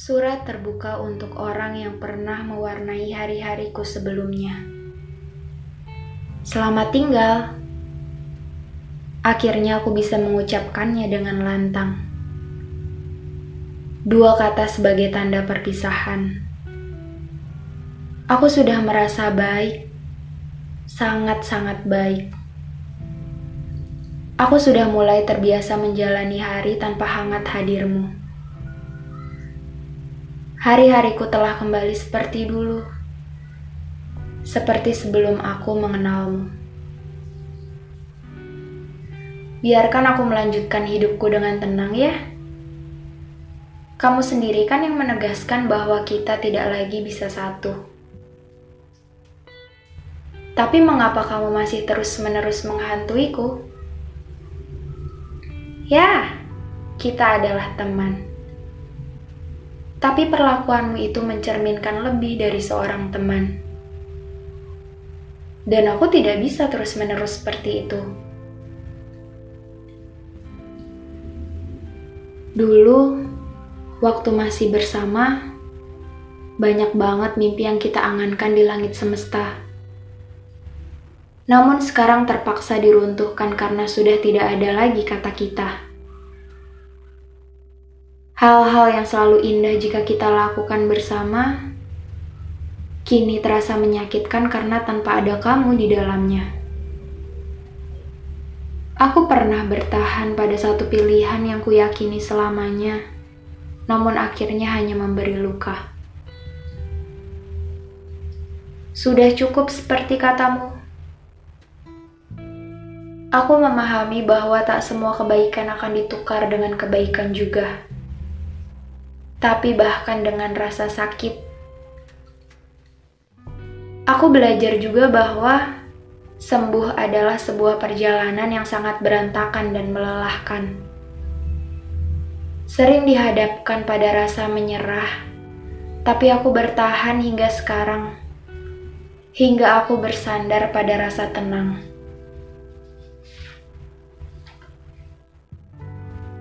Surat terbuka untuk orang yang pernah mewarnai hari-hariku sebelumnya. Selamat tinggal. Akhirnya aku bisa mengucapkannya dengan lantang. Dua kata sebagai tanda perpisahan. Aku sudah merasa baik, sangat-sangat baik. Aku sudah mulai terbiasa menjalani hari tanpa hangat hadirmu. Hari-hariku telah kembali seperti dulu, seperti sebelum aku mengenalmu. Biarkan aku melanjutkan hidupku dengan tenang, ya. Kamu sendiri kan yang menegaskan bahwa kita tidak lagi bisa satu. Tapi mengapa kamu masih terus-menerus menghantuiku? Ya, kita adalah teman tapi perlakuanmu itu mencerminkan lebih dari seorang teman. Dan aku tidak bisa terus-menerus seperti itu. Dulu, waktu masih bersama, banyak banget mimpi yang kita angankan di langit semesta. Namun sekarang terpaksa diruntuhkan karena sudah tidak ada lagi kata kita. Hal-hal yang selalu indah jika kita lakukan bersama, kini terasa menyakitkan karena tanpa ada kamu di dalamnya. Aku pernah bertahan pada satu pilihan yang kuyakini selamanya, namun akhirnya hanya memberi luka. Sudah cukup seperti katamu. Aku memahami bahwa tak semua kebaikan akan ditukar dengan kebaikan juga tapi bahkan dengan rasa sakit. Aku belajar juga bahwa sembuh adalah sebuah perjalanan yang sangat berantakan dan melelahkan. Sering dihadapkan pada rasa menyerah, tapi aku bertahan hingga sekarang, hingga aku bersandar pada rasa tenang.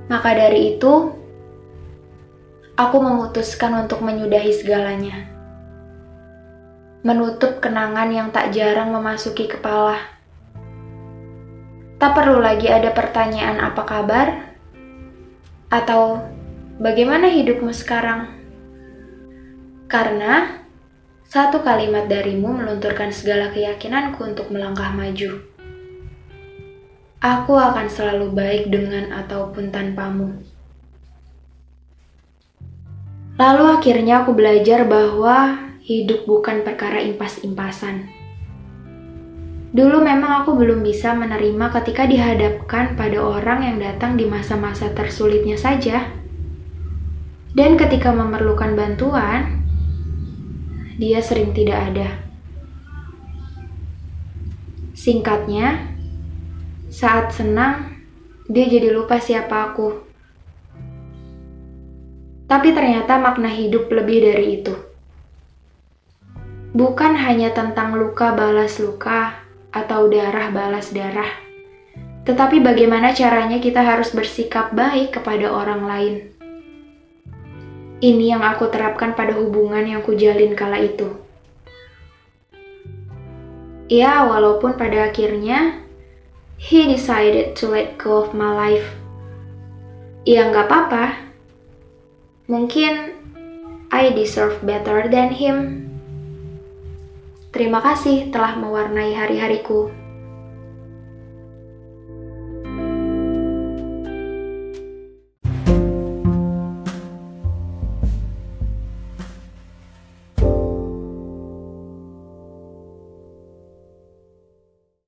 Maka dari itu, aku memutuskan untuk menyudahi segalanya. Menutup kenangan yang tak jarang memasuki kepala. Tak perlu lagi ada pertanyaan apa kabar atau bagaimana hidupmu sekarang. Karena satu kalimat darimu melunturkan segala keyakinanku untuk melangkah maju. Aku akan selalu baik dengan ataupun tanpamu. Lalu akhirnya aku belajar bahwa hidup bukan perkara impas-impasan. Dulu memang aku belum bisa menerima ketika dihadapkan pada orang yang datang di masa-masa tersulitnya saja. Dan ketika memerlukan bantuan, dia sering tidak ada. Singkatnya, saat senang, dia jadi lupa siapa aku. Tapi ternyata makna hidup lebih dari itu. Bukan hanya tentang luka balas luka atau darah balas darah, tetapi bagaimana caranya kita harus bersikap baik kepada orang lain. Ini yang aku terapkan pada hubungan yang kujalin kala itu. Ya, walaupun pada akhirnya he decided to let go of my life. Ya nggak apa-apa, Mungkin I deserve better than him. Terima kasih telah mewarnai hari-hariku.